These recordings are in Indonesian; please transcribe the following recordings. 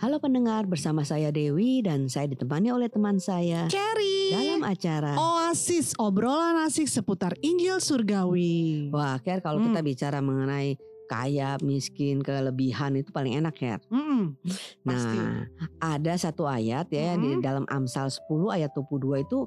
Halo pendengar, bersama saya Dewi dan saya ditemani oleh teman saya Cherry. dalam acara. Oasis obrolan asik seputar Injil Surgawi. Wah, Ker, kalau Hmm. kita bicara mengenai kaya, miskin, kelebihan itu paling enak. Mm-mm, pasti. Nah, ada satu ayat ya di Hmm. dalam Amsal 10 ayat 22 itu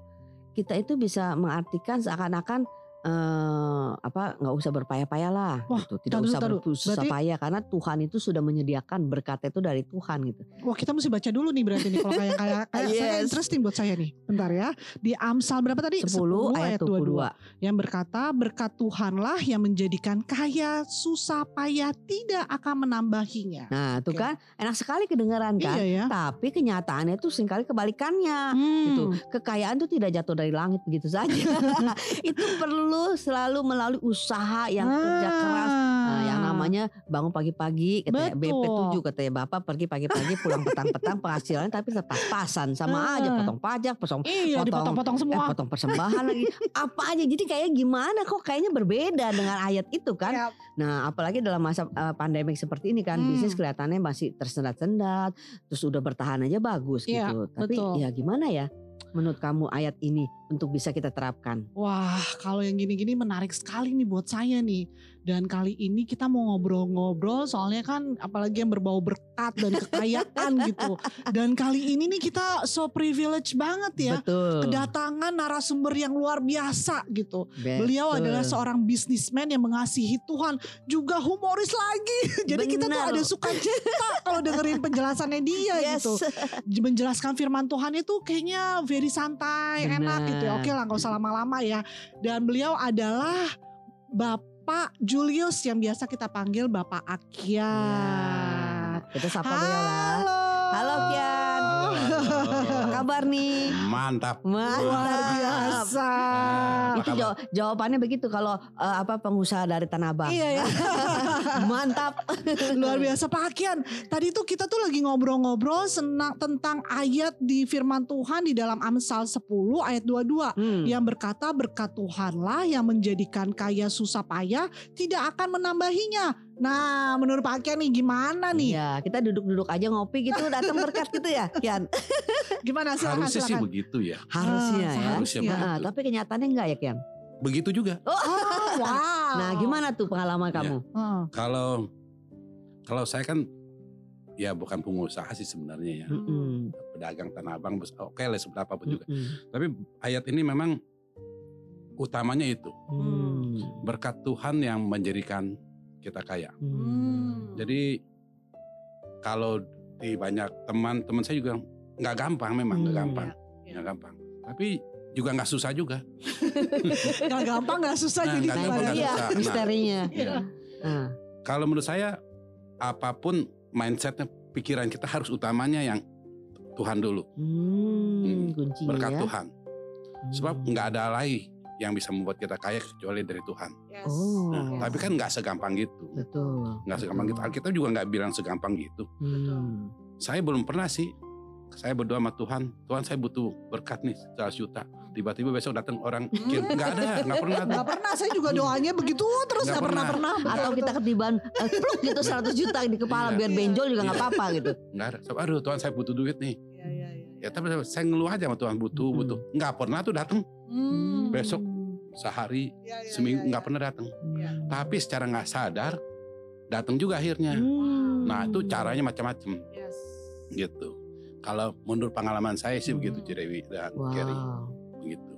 kita itu bisa mengartikan seakan-akan eh, apa nggak usah berpayah-payah lah Wah, gitu. Tidak taruh, usah taruh. bersusah payah karena Tuhan itu sudah menyediakan berkat itu dari Tuhan gitu. Wah kita mesti baca dulu nih berarti nih kalau kayak kayak kayak saya Yes. interesting buat saya nih. Bentar ya. Di Amsal berapa tadi? 10 ayat 22. Yang berkata berkat Tuhanlah yang menjadikan kaya susah payah tidak akan menambahinya. Nah, itu Oke. kan enak sekali kedengaran kan. Iya ya. Tapi kenyataannya itu sering kali kebalikannya. Hmm. Gitu. Kekayaan itu tidak jatuh dari langit begitu saja. itu perlu selalu melalui usaha yang kerja keras. Nah, yang namanya bangun pagi-pagi katanya Betul. BP 7 katanya Bapak pergi pagi-pagi pulang petang-petang penghasilan tapi pas-pasan sama Ah. aja potong pajak, potong Iya potong- dipotong-potong eh, semua. potong persembahan lagi. Apa aja. Jadi kayak gimana kok kayaknya berbeda dengan ayat itu kan. Ya, Nah, apalagi dalam masa uh, pandemik seperti ini kan Hmm. bisnis kelihatannya masih tersendat-sendat, terus udah bertahan aja bagus Iya, gitu. Tapi betul. ya gimana ya menurut kamu ayat ini untuk bisa kita terapkan? Wah, kalau yang gini-gini menarik sekali nih buat saya nih. Dan kali ini kita mau ngobrol-ngobrol soalnya kan apalagi yang berbau berkat dan kekayaan gitu. Dan kali ini nih kita so privilege banget ya. Betul. Kedatangan narasumber yang luar biasa gitu. Betul. Beliau adalah seorang bisnismen yang mengasihi Tuhan, juga humoris lagi. Jadi kita tuh Benar. ada sukacita kalau dengerin penjelasannya dia Yes. gitu. Menjelaskan firman Tuhan itu kayaknya very santai, Benar. enak gitu ya. Oke lah nggak usah lama-lama ya. Dan beliau adalah Bapak Julius yang biasa kita panggil Bapak Akiat. Ya, kita sapa beliau lah. Halo. Halo Kian. Apa kabar nih? Mantap. Mantap. Luar biasa. Apa Itu jaw- jawabannya begitu kalau uh, apa pengusaha dari Tanah Abang. Iya ya. Mantap. Luar biasa Pak Akian. Tadi tuh kita tuh lagi ngobrol-ngobrol senang tentang ayat di firman Tuhan di dalam Amsal 10 ayat 22 Hmm. yang berkata berkat Tuhanlah yang menjadikan kaya susah payah tidak akan menambahinya. Nah, menurut Pak Akian nih gimana nih? Iya, kita duduk-duduk aja ngopi gitu datang berkat gitu ya, Kian. Gimana silakan Harusnya sih silakan. begitu ya. Harusnya Ah, ya. Harusnya Iya. Nah, begitu. tapi kenyataannya enggak ya, Kian? Begitu juga. Oh, wow. Nah, gimana tuh pengalaman Iya. kamu? Heeh. Kalau kalau saya kan ya bukan pengusaha sih sebenarnya ya. Mm-mm. Pedagang tanah abang bes- oke lah seberapa pun juga. Mm-mm. Tapi ayat ini memang utamanya itu Hmm. berkat Tuhan yang menjadikan kita kaya. Hmm. Jadi kalau di banyak teman-teman saya juga nggak gampang memang nggak Hmm. gampang Iya. nggak gampang. Tapi juga nggak susah juga. Gak gampang gak susah Nah, jadi nggak gampang, nggak dia susah. Nah. misterinya. Iya. Nah, Kalau menurut saya apa pun mindsetnya pikiran kita harus utamanya yang Tuhan dulu hmm, Hmm. berkat ya. Tuhan. Sebab Hmm. nggak ada lagi yang bisa membuat kita kaya kecuali dari Tuhan. Oh, Nah, tapi kan nggak segampang gitu. betul. Nggak segampang gitu. Kita juga nggak bilang segampang gitu. Hmm. Saya belum pernah sih. Saya berdoa sama Tuhan. Tuhan saya butuh berkat nih 100 juta. Tiba-tiba besok datang orang kirim. Nggak ada, nggak pernah. Gak pernah saya juga doanya begitu terus Nggak gak pernah pernah. pernah. Atau kita ketiban eh, pluk gitu 100 juta di kepala Iya. biar benjol juga nggak Iya. apa-apa gitu. Nggak ada. Aduh Tuhan saya butuh duit nih. Iya, iya, iya. Ya tapi saya ngeluh aja sama Tuhan butuh, Hmm. butuh. Nggak pernah tuh datang. Hmm. Besok sehari, Iya, iya, seminggu iya, nggak iya. pernah datang. Iya. Tapi secara nggak sadar datang juga akhirnya. Hmm. Nah itu caranya macam-macam Yes. gitu. Kalau menurut pengalaman saya sih begitu Hmm. Cirewi dan Wow. Kerry begitu.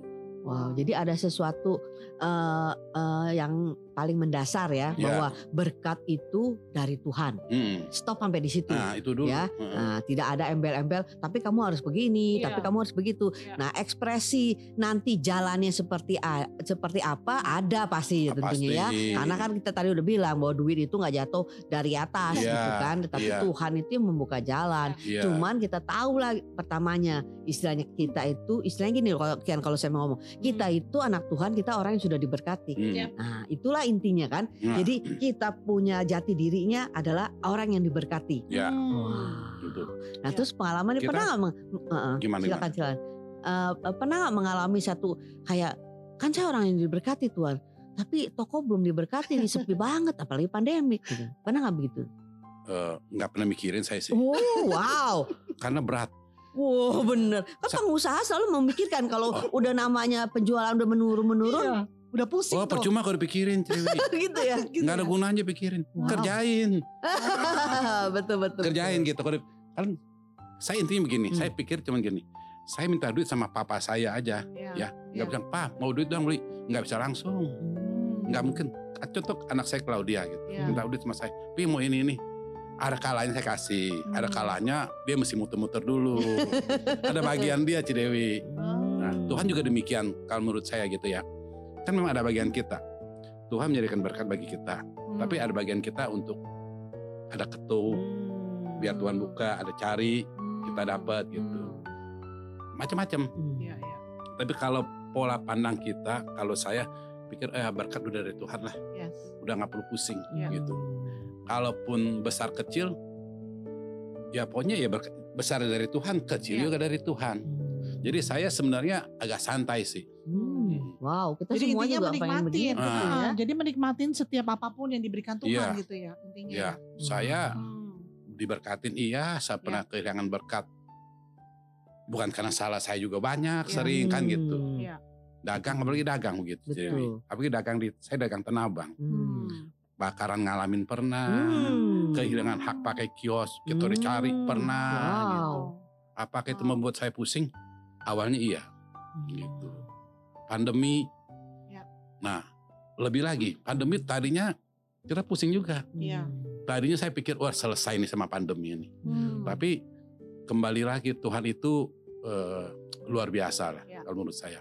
Wow, jadi ada sesuatu eh, eh, yang paling mendasar ya, Ya. bahwa berkat itu dari Tuhan. Mm. Stop sampai di situ. Nah itu dulu. Ya. Heeh. Nah, tidak ada embel-embel, tapi kamu harus begini, Iya. tapi kamu harus begitu. Iya. Nah, ekspresi nanti jalannya seperti a- seperti apa ada pasti ya Ah, tentunya ya. pasti. Karena kan kita tadi udah bilang bahwa duit itu nggak jatuh dari atas Iya, gitu kan, tetapi iya. Tuhan itu yang membuka jalan. Iya. Cuman kita tahu lah pertamanya istilahnya kita itu istilahnya gini loh, kalau Kian kalau saya mau ngomong, kita itu anak Tuhan, kita orang yang sudah diberkati. Mm. Iya. Nah, itulah intinya kan. Nah, Jadi kita punya jati dirinya adalah orang yang diberkati. ya Wah. gitu. Nah, Ya. terus pengalaman Kita- pernah nggak meng- Heeh, Gimana, silakan silakan. Eh, pernah nggak mengalami satu kayak kan saya orang yang diberkati Tuhan, tapi toko belum diberkati nih sepi banget apalagi pandemik gitu. Pernah nggak begitu? eh, nggak pernah mikirin saya sih, Oh, wow. karena berat. Wow, bener. Kan Sa- pengusaha selalu memikirkan kalau Oh. udah namanya penjualan udah menurun-menurun Iya, udah pusing Oh tuh. percuma kalau dipikirin, gitu ya. Gitu nggak ada ya. gunanya pikirin, Wow. kerjain, betul betul. kerjain gitu. Kalau kan saya intinya begini, Hmm. saya pikir cuman gini, saya minta duit sama papa saya aja, Iya, ya iya. nggak bisa, pak mau duit dong beli, nggak bisa langsung, Hmm. nggak mungkin. Contoh anak saya Claudia gitu, Iya. minta duit sama saya, pi mau ini ini, ada kalanya saya kasih, ada Hmm. kalanya dia mesti muter-muter dulu, ada bagian dia Cidewi. Nah, Hmm. Tuhan juga demikian kalau menurut saya gitu ya. Kan memang ada bagian kita. Tuhan menjadikan berkat bagi kita. Hmm. Tapi ada bagian kita untuk ada ketuk, Hmm. biar Tuhan buka, ada cari, kita Hmm. dapat gitu. Hmm. Macam-macam. Hmm. Iya, iya. Tapi kalau pola pandang kita, kalau saya pikir eh berkat udah dari Tuhan lah, Yes. udah nggak perlu pusing Iya. gitu. Kalaupun besar kecil, ya pokoknya ya berkat, besar dari Tuhan, kecil Iya. juga dari Tuhan. Jadi saya sebenarnya agak santai sih. Hmm. Wow, kita Jadi semua intinya juga pengen menikmatin. begitu Ah. ya. Ah, Jadi menikmatin setiap apa pun yang diberikan Tuhan Iya. gitu ya intinya. Ya, saya Hmm. diberkatin iya, saya pernah kehilangan berkat. Bukan karena salah saya juga banyak, Iya. sering kan gitu. Hmm. Iya. Dagang apalagi dagang begitu. Betul. Jadi, apalagi dagang di saya dagang tenabang. Hmm. Bakaran ngalamin pernah, Hmm. kehilangan hak pakai kios, kita dicari Hmm. pernah Wow. gitu. Apakah itu membuat saya pusing? Awalnya iya, gitu. Pandemi. Ya. Nah, lebih lagi, pandemi tadinya kita pusing juga. Iya. Tadinya saya pikir wah selesai nih sama pandemi ini. Hmm. Tapi kembali lagi Tuhan itu eh, luar biasa lah Ya. kalau menurut saya.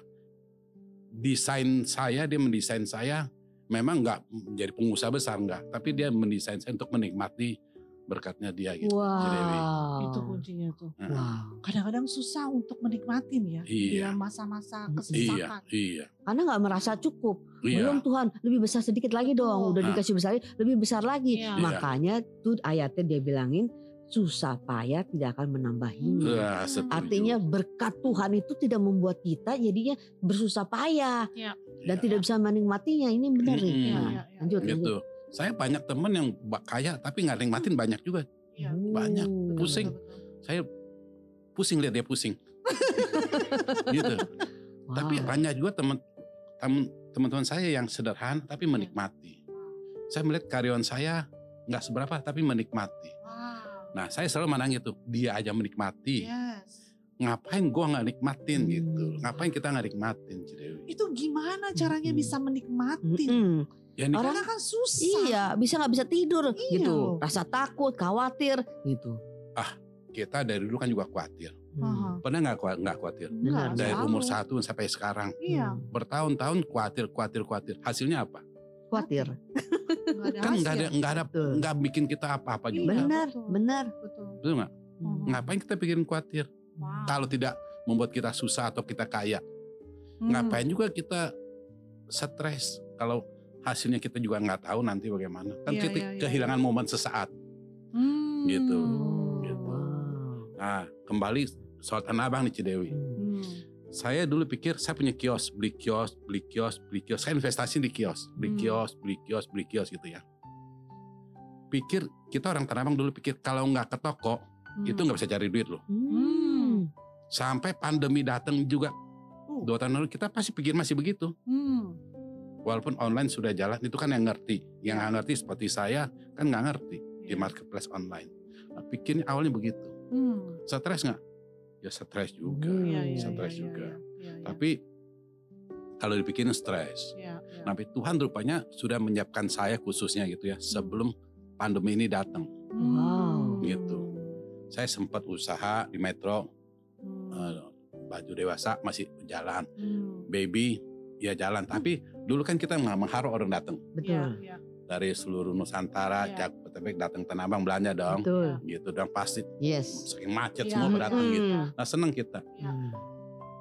Desain saya, dia mendesain saya memang nggak menjadi pengusaha besar nggak, tapi dia mendesain saya untuk menikmati berkatnya dia gitu. Wow. Itu kuncinya tuh. Wow. Kadang-kadang susah untuk menikmatin ya. Iya. Di masa-masa Iya, Iya, kesesakan. iya, Karena nggak merasa cukup. iya. Belum Tuhan, lebih besar sedikit lagi dong. Udah Ah. dikasih besar, lebih besar lagi. Iya. Makanya tuh ayatnya dia bilangin susah payah tidak akan menambahinya. Wah, setuju. Artinya berkat Tuhan itu tidak membuat kita jadinya bersusah payah Iya. dan Iya. tidak bisa menikmatinya. Ini benar nih. Mm-mm. Iya, Nah, iya, iya. lanjut, lanjut. gitu. Saya banyak temen yang kaya tapi nggak nikmatin banyak juga. Iya. Banyak. Pusing. Betul, betul. Saya pusing lihat dia pusing. gitu. Wow. Tapi banyak juga teman teman- teman-teman saya yang sederhana tapi menikmati. Saya melihat karyawan saya nggak seberapa tapi menikmati. Nah saya selalu mandang itu dia aja menikmati. Yes. Ngapain gua nggak nikmatin Hmm. gitu? Ngapain kita nggak nikmatin Cidewi? Itu gimana caranya Mm-mm. bisa menikmati? Mm-mm. Ya nik- Karena kan susah. Iya, bisa nggak bisa tidur Iya gitu. Rasa takut, khawatir gitu. kita dari dulu kan juga khawatir. Aha. Pernah nggak khawa- nggak khawatir? Enggak, Benar. Dari selalu. umur satu sampai sekarang Iya. bertahun-tahun khawatir, khawatir, khawatir. Hasilnya apa? Khawatir. Nggak ada Kan nggak ada, nggak ada, nggak bikin kita apa-apa Iya. juga. Benar, betul. benar. Betul. Betul nggak? Hmm. Ngapain kita pikirin khawatir? Wow. Kalau tidak membuat kita susah atau kita kaya, Hmm. ngapain juga kita stres kalau hasilnya kita juga nggak tahu nanti bagaimana. Kan Iya, kita iya, iya, kehilangan momen sesaat. Hmm. Gitu. Gitu. wow. Nah, kembali soal Tanah Abang nih Cidewi. Hmm. Saya dulu pikir saya punya kios, beli kios, beli kios, beli kios. Saya investasi di kios, beli Hmm. kios, beli kios, beli kios gitu ya. Pikir kita orang Tanah Abang dulu pikir kalau nggak ke toko Hmm. itu nggak bisa cari duit loh. Hmm. Sampai pandemi datang juga Uh. dua tahun lalu kita pasti pikir masih begitu. Hmm. Walaupun online sudah jalan itu kan yang ngerti. Yang nggak ngerti seperti saya kan nggak ngerti di Iya. marketplace online. Nah, pikirnya awalnya begitu. Hmm. Stres nggak? Ya stres juga. Hmm. Iya, iya, Stres iya, juga. iya, iya, iya. Tapi kalau dipikirin stres. Iya, iya. Tapi Tuhan rupanya sudah menyiapkan saya khususnya gitu ya sebelum pandemi ini datang. Wow. Gitu. Saya sempat usaha di Metro Hmm. eh, baju dewasa masih jalan, Hmm. baby ya jalan. Tapi dulu kan kita nggak mengharap orang datang Betul. Iya, iya. Dari seluruh Nusantara, Iya. Jabodetabek datang Tanah Abang belanja dong. Betul. Gitu dan pasti Yes. saking macet Iya, semua betul. datang gitu. Hmm. Nah senang kita. Iya. Hmm.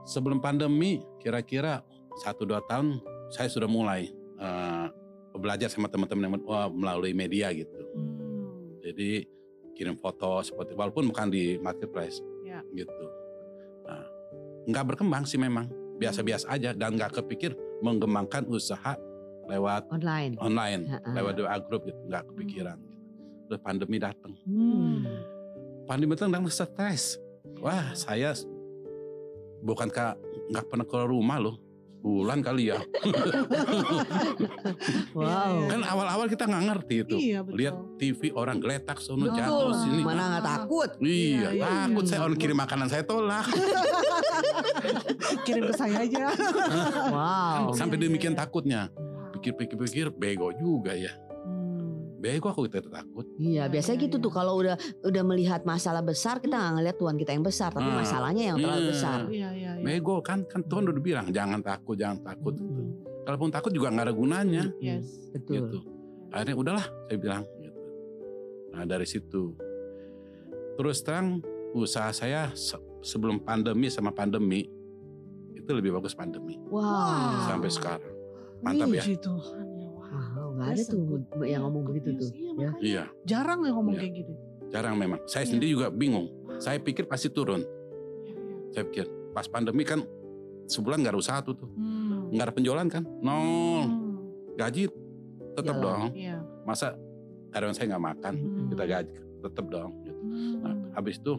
Sebelum pandemi kira-kira satu dua tahun saya sudah mulai eh, belajar sama teman-teman yang wah, melalui media gitu. Hmm. Jadi kirim foto seperti walaupun bukan di marketplace Ya. gitu. Nah, nggak berkembang sih memang biasa-biasa aja dan nggak kepikir mengembangkan usaha lewat Online. online, Ha-ha. lewat doa grup gitu nggak kepikiran. Gitu. waktu pandemi datang. Hmm. Pandemi datang dan stres. Wah saya bukan kak nggak pernah keluar rumah loh. Bulan kali ya. Wow. kan awal-awal kita nggak ngerti itu. Iya betul. Lihat TV orang geletak sono jatuh sini. Mana nggak takut? Iya, Iya, iya, takut iya. saya orang kirim makanan saya tolak. Kirim ke saya aja. Wow. Sampai iya, demikian iya. takutnya. Pikir-pikir-pikir bego juga ya. Hmm. Bego aku kita takut. Iya, biasanya gitu tuh kalau udah udah melihat masalah besar kita nggak ngelihat Tuhan kita yang besar, tapi Ah, masalahnya yang terlalu iya. besar. Iya iya iya. Bego kan kan Tuhan udah bilang jangan takut, jangan takut. Hmm. Kalaupun takut juga nggak ada gunanya. Yes. Betul. Gitu. Akhirnya udahlah saya bilang gitu. Nah dari situ. Terus terang usaha saya se- sebelum pandemi sama pandemi itu lebih bagus pandemi Wow. sampai sekarang. Mantap ya. Puji Tuhan ya. Wah. Wow, nggak ada tuh good- yang ngomong begitu news. tuh. Iya, ya. Iya, Jarang yang ngomong Iya. kayak gitu. jarang memang. Saya Iya. sendiri juga bingung. Saya pikir pasti turun. Iya, iya. Saya pikir pas pandemi kan sebulan nggak ada usaha tuh tuh. Hmm. Nggak ada penjualan kan? Nol. Hmm. Gaji tetap Jalan. dong. Iya. Masa karyawan saya nggak makan, Hmm. kita gaji tetap dong. Gitu. Nah, Hmm. habis itu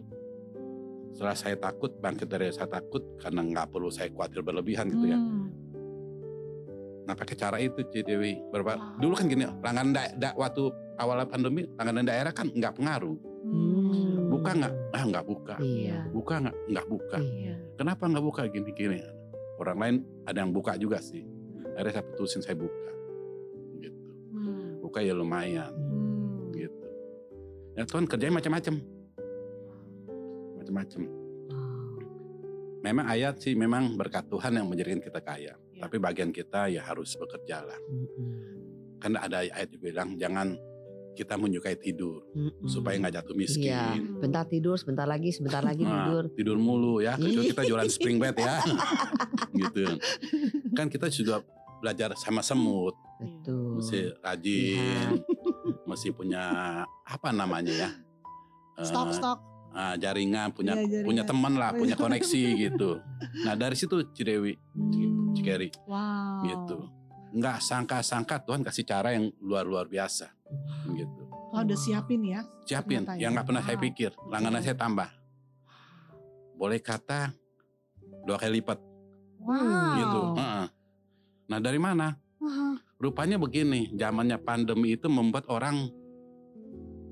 setelah saya takut bangkit dari saya takut karena nggak perlu saya khawatir berlebihan gitu ya. Hmm. Nah pakai cara itu Ci Dewi. Berapa, Wow. dulu kan gini, langganan da, da- waktu awal pandemi langganan daerah kan nggak pengaruh. Hmm. Buka nggak? Ah nggak buka. Iya. Buka nggak? Nggak buka. Iya. Kenapa nggak buka gini-gini? Orang lain ada yang buka juga sih. Akhirnya saya putusin saya buka. Gitu. Hmm. Buka ya lumayan. Hmm. Gitu. Ya Tuhan kerjanya macam-macam. Macam-macam. Memang ayat sih memang berkat Tuhan yang menjadikan kita kaya. Ya. Tapi bagian kita ya harus bekerja lah. Mm-mm. Kan ada ayat yang bilang jangan kita menyukai tidur Mm-mm. supaya nggak jatuh Iya, miskin. bentar tidur, sebentar lagi, sebentar lagi Nah, tidur. tidur mulu ya. Kecuali kita jualan spring bed ya. gitu. Kan kita juga belajar sama semut, Betul. mesti rajin, mesti punya apa namanya ya? Eh, Stok stok. ah, jaringan, punya Iya, jaringan. punya teman lah, Oh, punya iya. koneksi gitu. Nah dari situ Cidewi. Cikeri Wow. gitu. Nggak sangka-sangka Tuhan kasih cara yang luar-luar biasa gitu. Oh, udah siapin ya. Siapin Ternyata yang ya. nggak pernah saya Wow. pikir, langganan saya tambah. Boleh kata dua kali lipat Wow. gitu. Nah dari mana? Rupanya begini, zamannya pandemi itu membuat orang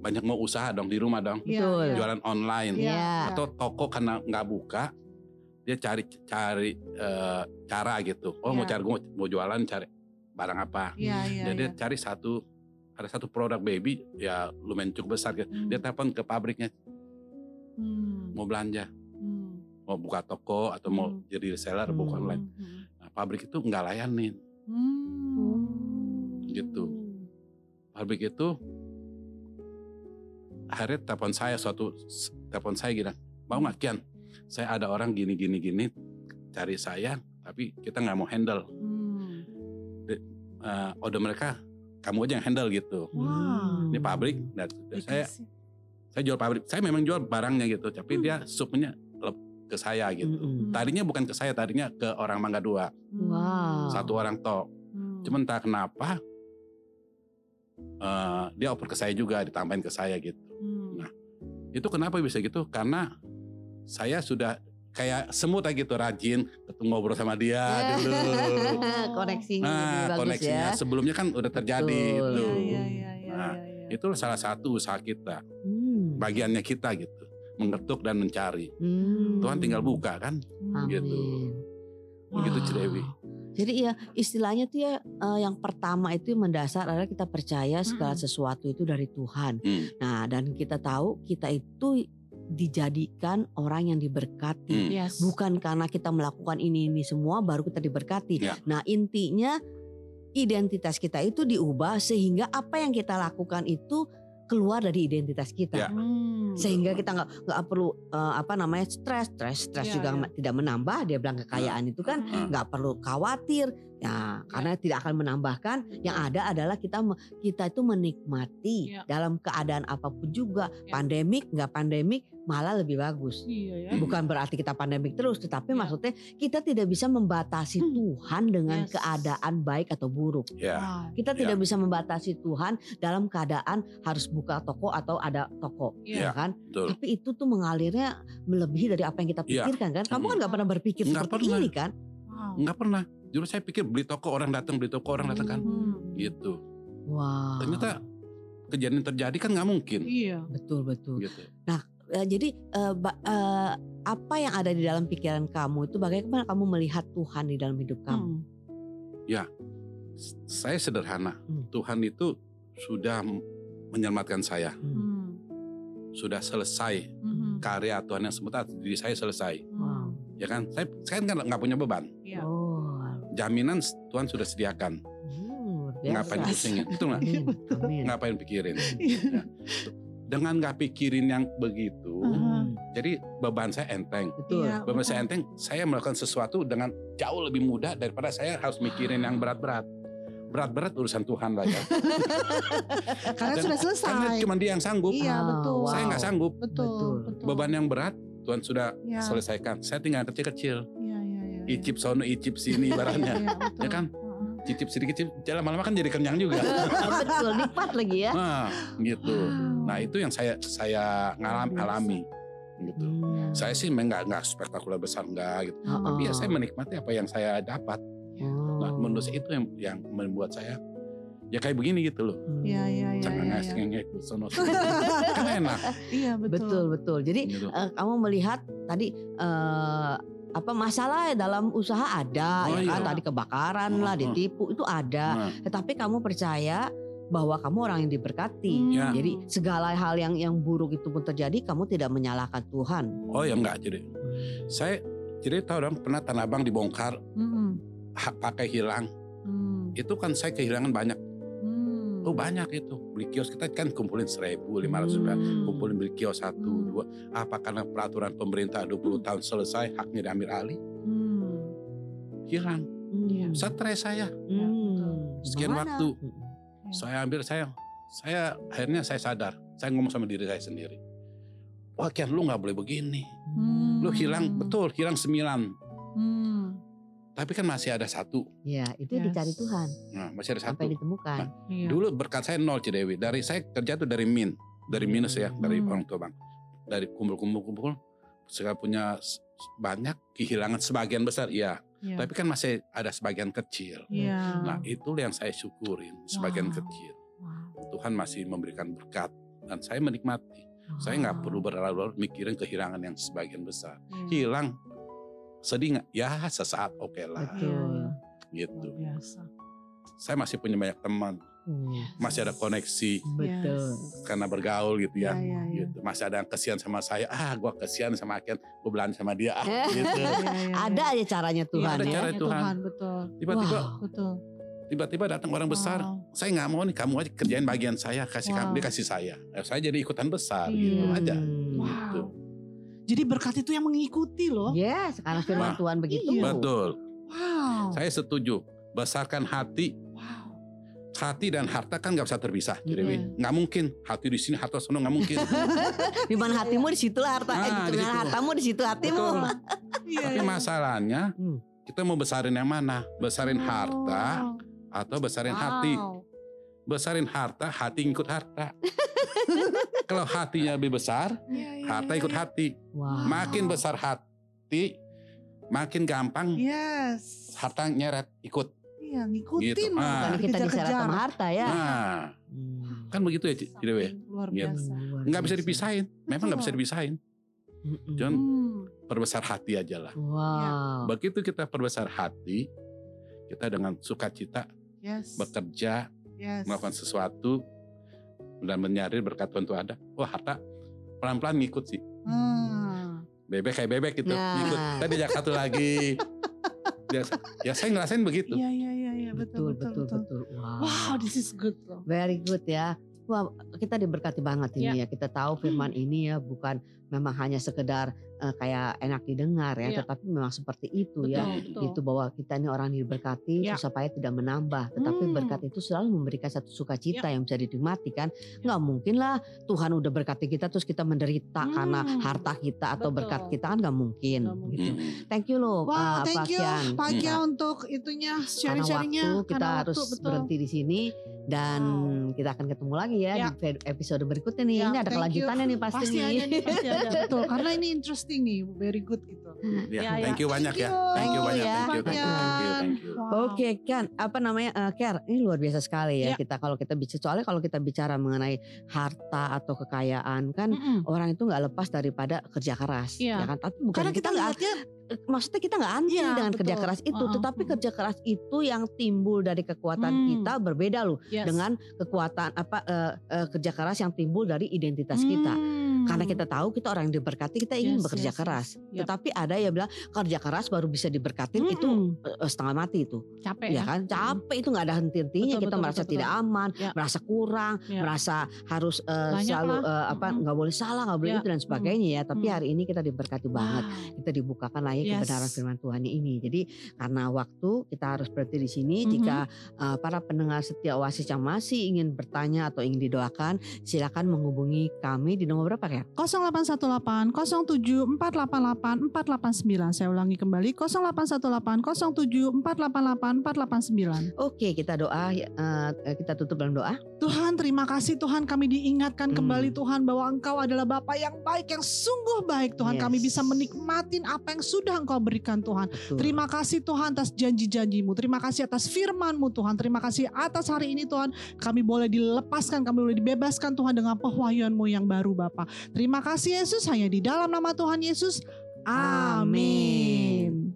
banyak mau usaha dong di rumah dong, Iya, Betul. iya. jualan online. Iya. atau toko karena nggak buka, dia cari cari eh, cara gitu. Oh mau Iya. cari mau, mau jualan cari barang apa? Iya, iya. Jadi dia iya. cari satu ada satu produk baby ya lumayan cukup besar gitu. Hmm. Dia telepon ke pabriknya Hmm. mau belanja, Hmm. mau buka toko atau mau Hmm. jadi reseller buka Hmm. online. Hmm. Nah, pabrik itu nggak layanin. Hmm. Gitu. Pabrik itu akhirnya telepon saya suatu telepon saya gini, mau nggak Kian? Saya ada orang gini gini gini cari saya, tapi kita nggak mau handle. Hmm. Eh, order mereka kamu aja yang handle gitu. Wah. Ini pabrik, dan saya saya jual pabrik. Saya memang jual barangnya gitu, tapi Hmm. dia supnya ke saya gitu. Mm-mm. Tadinya bukan ke saya, tadinya ke orang Mangga Dua, Hmm. Wow. satu orang tok. Hmm. Cuman entah kenapa eh, dia oper ke saya juga, ditambahin ke saya gitu. Itu kenapa bisa gitu? Karena saya sudah kayak semut aja gitu rajin ketemu ngobrol sama dia dulu. Koneksinya Nah, bagus koneksinya ya. sebelumnya kan udah terjadi Betul. itu. Iya, iya, iya, iya, Nah, iya, iya. Itu salah satu usaha kita, Hmm. bagiannya kita gitu, mengetuk dan mencari. Hmm. Tuhan tinggal buka kan, Hmm. gitu. Begitu Wow. Jadi ya istilahnya tuh ya eh, yang pertama itu yang mendasar adalah kita percaya segala Mm-mm. sesuatu itu dari Tuhan. Hmm. Nah dan kita tahu kita itu dijadikan orang yang diberkati. Hmm. Yes. Bukan karena kita melakukan ini ini semua baru kita diberkati. Ya. Nah intinya identitas kita itu diubah sehingga apa yang kita lakukan itu keluar dari identitas kita. Ya. Hmm. Sehingga kita nggak nggak perlu eh, apa namanya stres, stres, stres Ya, juga ya. tidak menambah. Dia bilang kekayaan itu kan Hmm. nggak perlu khawatir Ya, karena tidak akan menambahkan, yang ada adalah kita kita itu menikmati Iya. dalam keadaan apa pun juga, Iya. pandemik nggak pandemik malah lebih bagus. Iya ya. Bukan berarti kita pandemik terus, tetapi Iya. maksudnya kita tidak bisa membatasi Hmm. Tuhan dengan Yes. keadaan baik atau buruk. Ya, Wow. Kita Iya. tidak bisa membatasi Tuhan dalam keadaan harus buka toko atau ada toko, Iya. ya kan? betul. Tapi itu tuh mengalirnya melebihi dari apa yang kita Iya. pikirkan kan? Kamu kan nggak pernah berpikir Nggak seperti pernah. ini kan? Wow. Nggak pernah. Dulu saya pikir beli toko orang datang, beli toko orang datang kan. Hmm. Gitu. Wah. Ternyata kejadian terjadi kan nggak mungkin. Iya. betul betul. Gitu. Eh, jadi eh, ba- eh, apa yang ada di dalam pikiran kamu itu bagaimana kamu melihat Tuhan di dalam hidup kamu? Hmm. S- Saya sederhana. Hmm. Tuhan itu sudah menyelamatkan saya. Hmm. Hmm. Sudah selesai Hmm. karya Tuhan yang sebentar diri saya selesai. Hmm. Ya kan? Saya saya kan nggak punya beban. Iya. Oh, Jaminan Tuhan sudah sediakan. luar Ngapain pusingin? Itu nggak? Ngapain pikirin? Iya. Dengan nggak pikirin yang begitu, Aha. Hmm, jadi beban saya enteng. betul. Iya. Beban saya enteng, saya melakukan sesuatu dengan jauh lebih mudah daripada saya harus mikirin yang berat-berat. Berat-berat urusan Tuhan lah ya. Karena Dan- sudah selesai. Karena cuma dia yang sanggup. Iya betul. wow. Saya nggak sanggup. Betul. Betul. betul. Beban yang berat Tuhan sudah Iya. selesaikan. Saya tinggal kecil-kecil. Icip sono, icip sini ibaratnya. Iya, betul. Ya kan? Cicip sedikit, jalan lama-lama kan jadi kenyang juga. betul, nikmat lagi ya. Nah, gitu. Wow. Nah itu yang saya saya ngalam, alami. Gitu. Hmm. Saya sih memang nggak nggak spektakuler besar enggak gitu. Oh, Tapi ya saya menikmati apa yang saya dapat. Nah, Oh. menurut saya itu yang yang membuat saya ya kayak begini gitu loh. Iya iya iya. Jangan iya, ngasih iya. ngengek sono sono. kan enak. Iya betul. Betul betul. Jadi Gitu. eh, kamu melihat tadi eh, apa masalah dalam usaha ada Oh, ya kan iya. tadi kebakaran lah Oh, oh. ditipu itu ada Nah, tetapi kamu percaya bahwa kamu orang yang diberkati Hmm. Ya. jadi segala hal yang yang buruk itu pun terjadi kamu tidak menyalahkan Tuhan oh ya enggak jadi. Saya jadi tahu dong pernah Tanah Abang dibongkar, Hmm. hak pakai hilang. Hmm. Itu kan saya kehilangan banyak. Hmm. Oh banyak itu. Beli kios kita kan kumpulin seribu lima ratus Hmm. ribu. Kumpulin beli kios satu Hmm. dua. Apa karena peraturan pemerintah 20 tahun selesai haknya diambil alih? Hmm. Hilang. Iya. Hmm. Stres saya. Hmm. Sekian Gimana? waktu. Hmm. Saya ambil saya saya akhirnya saya sadar. Saya ngomong sama diri saya sendiri. Wah Kian lu nggak boleh begini. Hmm. Lu hilang betul hilang sembilan. Hmm. Tapi kan masih ada satu. ya itu Yes. dicari Tuhan Nah masih ada satu. sampai ditemukan Iya. Dulu berkat saya nol Cidewi. Dari saya kerja tuh dari min, dari minus ya, dari Hmm. orang tua bang. Dari kumpul-kumpul-kumpul, sekarang punya banyak kehilangan sebagian besar, iya. Iya. Tapi kan masih ada sebagian kecil. Iya. Nah itu yang saya syukurin, sebagian Wow. kecil. Wow. Tuhan masih memberikan berkat dan saya menikmati. Saya nggak Wow. perlu berlarut-larut mikirin kehilangan yang sebagian besar. Iya. Hilang, sedih nggak? Ya sesaat oke lah, betul Iya, gitu. Biasa. Saya masih punya banyak teman, Hmm. masih ada koneksi betul karena bergaul gitu Iya, ya. iya, iya. gitu. Masih ada yang kesian sama saya. Ah, gua kesian sama Ken. Gue belanja sama dia. Ah, gitu. Iya, iya, iya. ada aja caranya Tuhan ada ya cara Iya, Tuhan. betul. Tiba-tiba, Wow. Betul. tiba-tiba datang orang besar. Wow. Saya nggak mau nih kamu aja kerjain bagian saya, kasih kamu, Wow. dia kasih saya. Eh, saya jadi ikutan besar Iya. gitu aja. Hmm. Wow. Gitu. Jadi berkat itu yang mengikuti loh. Yes, karena firman. Tuhan begitu. Iya. Betul. Wow. Saya setuju. Besarkan hati. Wow. Hati dan harta kan nggak bisa terpisah. Jadi Iya. Wi. nggak mungkin. Hati di sini, harta sono nggak mungkin. Di mana hatimu di situlah harta. eh, Ah, di situ. hartamu di situ hatimu. Iya, Tapi masalahnya Hmm. kita mau besarin yang mana? Besarin harta Oh. atau besarin Wow. hati? Besarin harta, hati ngikut harta. Kalau hatinya lebih besar, Iya, iya, harta iya, ikut iya. hati. Wow. Makin besar hati, makin gampang Yes. harta nyeret ikut. Iya, ngikutin. Gitu. Ah. Karena kita diseret sama harta ya. Nah, Hmm. kan begitu ya, Ci- Cidewe. Luar Gitu. biasa. Luar Nggak bisa dipisahin. Memang nggak bisa dipisahin. Jangan Hmm. perbesar hati aja lah. Wow. Begitu kita perbesar hati, kita dengan sukacita Yes. bekerja, Yes. melakukan sesuatu, dan menyadari berkat Tuhan itu ada. Wah harta pelan-pelan ngikut sih. Hmm. Bebek kayak bebek gitu. Nah. Ngikut. Tadi jak satu lagi. ya, ya saya ngerasain begitu. Iya, iya, iya, iya, betul, betul, betul, betul, Wow. Wow, this is good loh. Very good ya. Wah, kita diberkati banget ini ya. Kita tahu firman ini ya bukan memang hanya sekedar eh, kayak enak didengar ya, Iya. tetapi memang seperti itu ya. Betul, betul. Itu bahwa kita ini orang diberkati Ya. supaya tidak menambah, tetapi Hmm. berkat itu selalu memberikan satu sukacita yang bisa dinikmati kan. Nggak mungkin lah Tuhan udah berkati kita terus kita menderita karena Hmm. harta kita atau Betul. berkat kita kan nggak mungkin. Nggak mungkin. Gitu. Thank you loh, Wow, uh, thank Pak Kian. Pak Iya. Untuk itunya Karena sharing-sharingnya. waktu kita Karena harus waktu, betul. berhenti di sini dan Wow. kita akan ketemu lagi ya, Ya. di episode berikutnya nih. Ya, ini ada thank you. kelanjutannya nih pasti, Pasti nih. ada nih, pasti ada. Betul, karena ini interesting nih, very good gitu. Ya, Ya, ya. thank you banyak Thank ya. Thank you banyak. you Thank you, ya, thank you, thank you, thank you. Wow. Oke kan, apa namanya uh, Ker? Ini luar biasa sekali ya, Ya. kita kalau kita bicara soalnya kalau kita bicara mengenai harta atau kekayaan kan Mm-mm. orang itu nggak lepas daripada kerja keras, Iya. ya kan? Tapi bukan Karena kita kita nggak, lihatnya eh, maksudnya kita nggak anti Iya, dengan kerja betul. keras itu, Uh-uh, tetapi uh-uh. kerja keras itu yang timbul dari kekuatan Hmm. kita berbeda loh yes. dengan kekuatan apa eh, eh, kerja keras yang timbul dari identitas kita. Hmm. Karena kita tahu kita orang yang diberkati, kita ingin Yes, bekerja yes, keras. yes. Yep. Tetapi ada yang bilang kerja keras baru bisa diberkatin itu Mm-mm. eh, setengah mati itu. capek ya ya. kan capek itu nggak ada henti-hentinya Betul, kita betul, merasa betul, tidak aman Ya. merasa kurang Ya. merasa harus Banyak selalu lah. eh, apa nggak boleh salah nggak boleh Ya. itu dan sebagainya ya tapi Mm. hari ini kita diberkati banget Wow. kita dibukakan lagi Yes. kebenaran firman Tuhan ini jadi karena waktu kita harus berhenti di sini Mhm. jika eh, para pendengar setia oasis yang masih ingin bertanya atau ingin didoakan silakan menghubungi kami di nomor berapa ya 0818 07 488 489. Saya ulangi kembali 0818 07 488 489. oke kita doa eh, kita tutup dalam doa Tuhan terima kasih Tuhan kami diingatkan Hmm. kembali Tuhan bahwa Engkau adalah Bapa yang baik yang sungguh baik Tuhan kami Yes. bisa menikmatin apa yang sudah Engkau berikan Tuhan Betul. Terima kasih Tuhan atas janji-janjimu Terima kasih atas firmanmu Tuhan Terima kasih atas hari ini Tuhan Kami boleh dilepaskan Kami boleh dibebaskan Tuhan dengan pewahyuanmu yang baru Bapa Terima kasih Yesus Hanya di dalam nama Tuhan Yesus Amin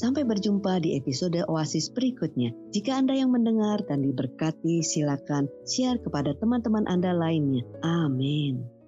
Sampai berjumpa di episode Oasis berikutnya. Jika Anda yang mendengar dan diberkati, silakan share kepada teman-teman Anda lainnya. Amin.